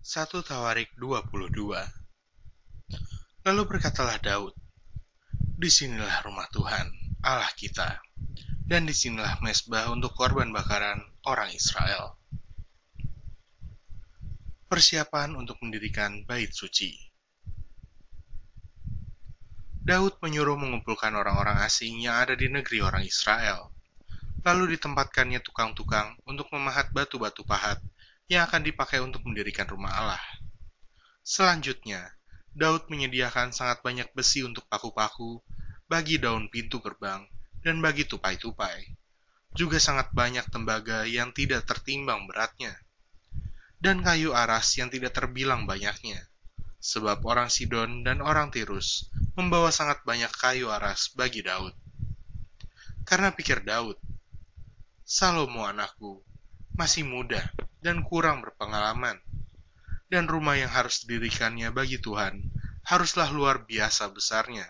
1 Tawarik 22 Lalu berkatalah Daud, Di sinilah rumah Tuhan, Allah kita, dan di sinilah mesbah untuk korban bakaran orang Israel. Persiapan untuk mendirikan bait suci Daud menyuruh mengumpulkan orang-orang asing yang ada di negeri orang Israel. Lalu ditempatkannya tukang-tukang untuk memahat batu-batu pahat yang akan dipakai untuk mendirikan rumah Allah. Selanjutnya, Daud menyediakan sangat banyak besi untuk paku-paku, bagi daun pintu gerbang, dan bagi tupai-tupai. Juga sangat banyak tembaga yang tidak tertimbang beratnya, dan kayu aras yang tidak terbilang banyaknya, sebab orang Sidon dan orang Tirus membawa sangat banyak kayu aras bagi Daud. Karena pikir Daud, Salomo anakku masih muda dan kurang berpengalaman. Dan rumah yang harus didirikannya bagi Tuhan haruslah luar biasa besarnya,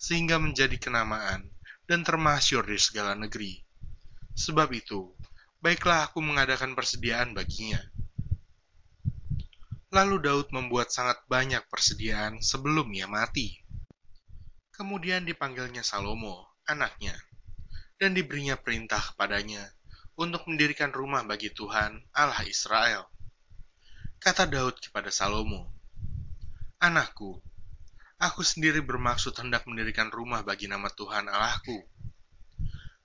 sehingga menjadi kenamaan dan termasyur di segala negeri. Sebab itu, baiklah aku mengadakan persediaan baginya. Lalu Daud membuat sangat banyak persediaan sebelum ia mati. Kemudian dipanggilnya Salomo, anaknya, dan diberinya perintah kepadanya untuk mendirikan rumah bagi Tuhan Allah Israel. Kata Daud kepada Salomo, Anakku, aku sendiri bermaksud hendak mendirikan rumah bagi nama Tuhan Allahku.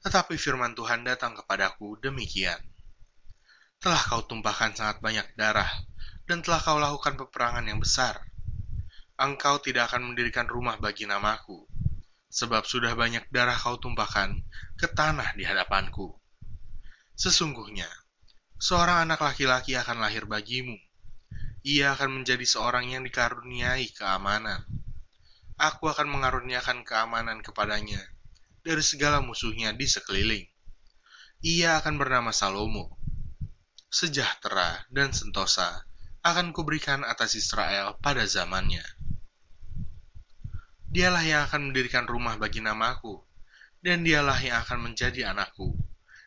Tetapi firman Tuhan datang kepadaku demikian. Telah kau tumpahkan sangat banyak darah, dan telah kau lakukan peperangan yang besar. Engkau tidak akan mendirikan rumah bagi namaku, sebab sudah banyak darah kau tumpahkan ke tanah di hadapanku. Sesungguhnya, seorang anak laki-laki akan lahir bagimu. Ia akan menjadi seorang yang dikaruniai keamanan. Aku akan mengaruniakan keamanan kepadanya dari segala musuhnya di sekeliling. Ia akan bernama Salomo. Sejahtera dan sentosa akan kuberikan atas Israel pada zamannya. Dialah yang akan mendirikan rumah bagi namaku, dan dialah yang akan menjadi anakku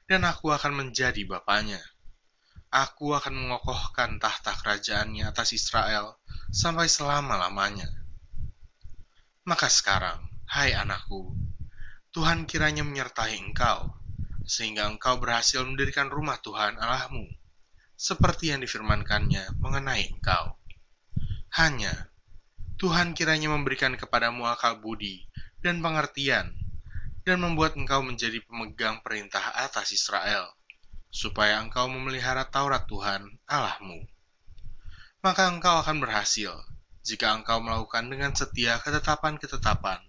dan aku akan menjadi bapaknya. Aku akan mengokohkan tahta kerajaannya atas Israel sampai selama-lamanya. Maka sekarang, hai anakku, Tuhan kiranya menyertai engkau, sehingga engkau berhasil mendirikan rumah Tuhan Allahmu, seperti yang difirmankannya mengenai engkau. Hanya, Tuhan kiranya memberikan kepadamu akal budi dan pengertian dan membuat engkau menjadi pemegang perintah atas Israel, supaya engkau memelihara Taurat Tuhan Allahmu. Maka engkau akan berhasil jika engkau melakukan dengan setia ketetapan-ketetapan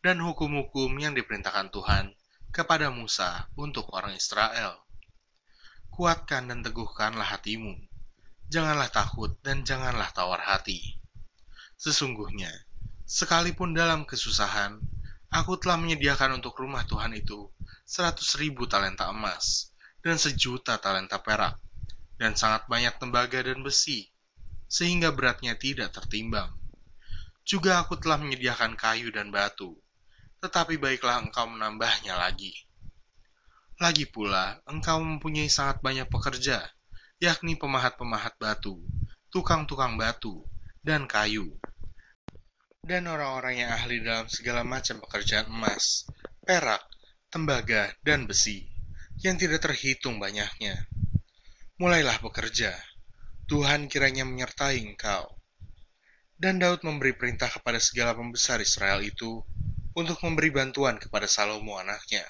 dan hukum-hukum yang diperintahkan Tuhan kepada Musa untuk orang Israel. Kuatkan dan teguhkanlah hatimu. Janganlah takut dan janganlah tawar hati. Sesungguhnya, sekalipun dalam kesusahan, Aku telah menyediakan untuk rumah Tuhan itu seratus ribu talenta emas dan sejuta talenta perak, dan sangat banyak tembaga dan besi, sehingga beratnya tidak tertimbang. Juga aku telah menyediakan kayu dan batu, tetapi baiklah engkau menambahnya lagi. Lagi pula, engkau mempunyai sangat banyak pekerja, yakni pemahat-pemahat batu, tukang-tukang batu, dan kayu, dan orang-orang yang ahli dalam segala macam pekerjaan emas, perak, tembaga, dan besi, yang tidak terhitung banyaknya. Mulailah bekerja, Tuhan kiranya menyertai engkau. Dan Daud memberi perintah kepada segala pembesar Israel itu untuk memberi bantuan kepada Salomo anaknya.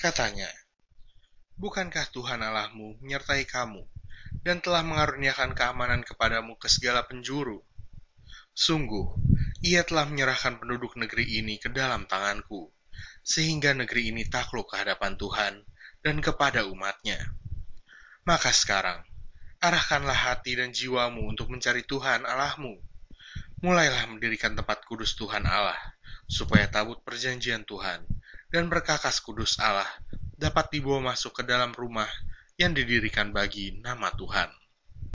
Katanya, Bukankah Tuhan Allahmu menyertai kamu dan telah mengaruniakan keamanan kepadamu ke segala penjuru? Sungguh, ia telah menyerahkan penduduk negeri ini ke dalam tanganku, sehingga negeri ini takluk ke hadapan Tuhan dan kepada umatnya. Maka sekarang, arahkanlah hati dan jiwamu untuk mencari Tuhan Allahmu. Mulailah mendirikan tempat kudus Tuhan Allah, supaya tabut perjanjian Tuhan dan berkakas kudus Allah dapat dibawa masuk ke dalam rumah yang didirikan bagi nama Tuhan.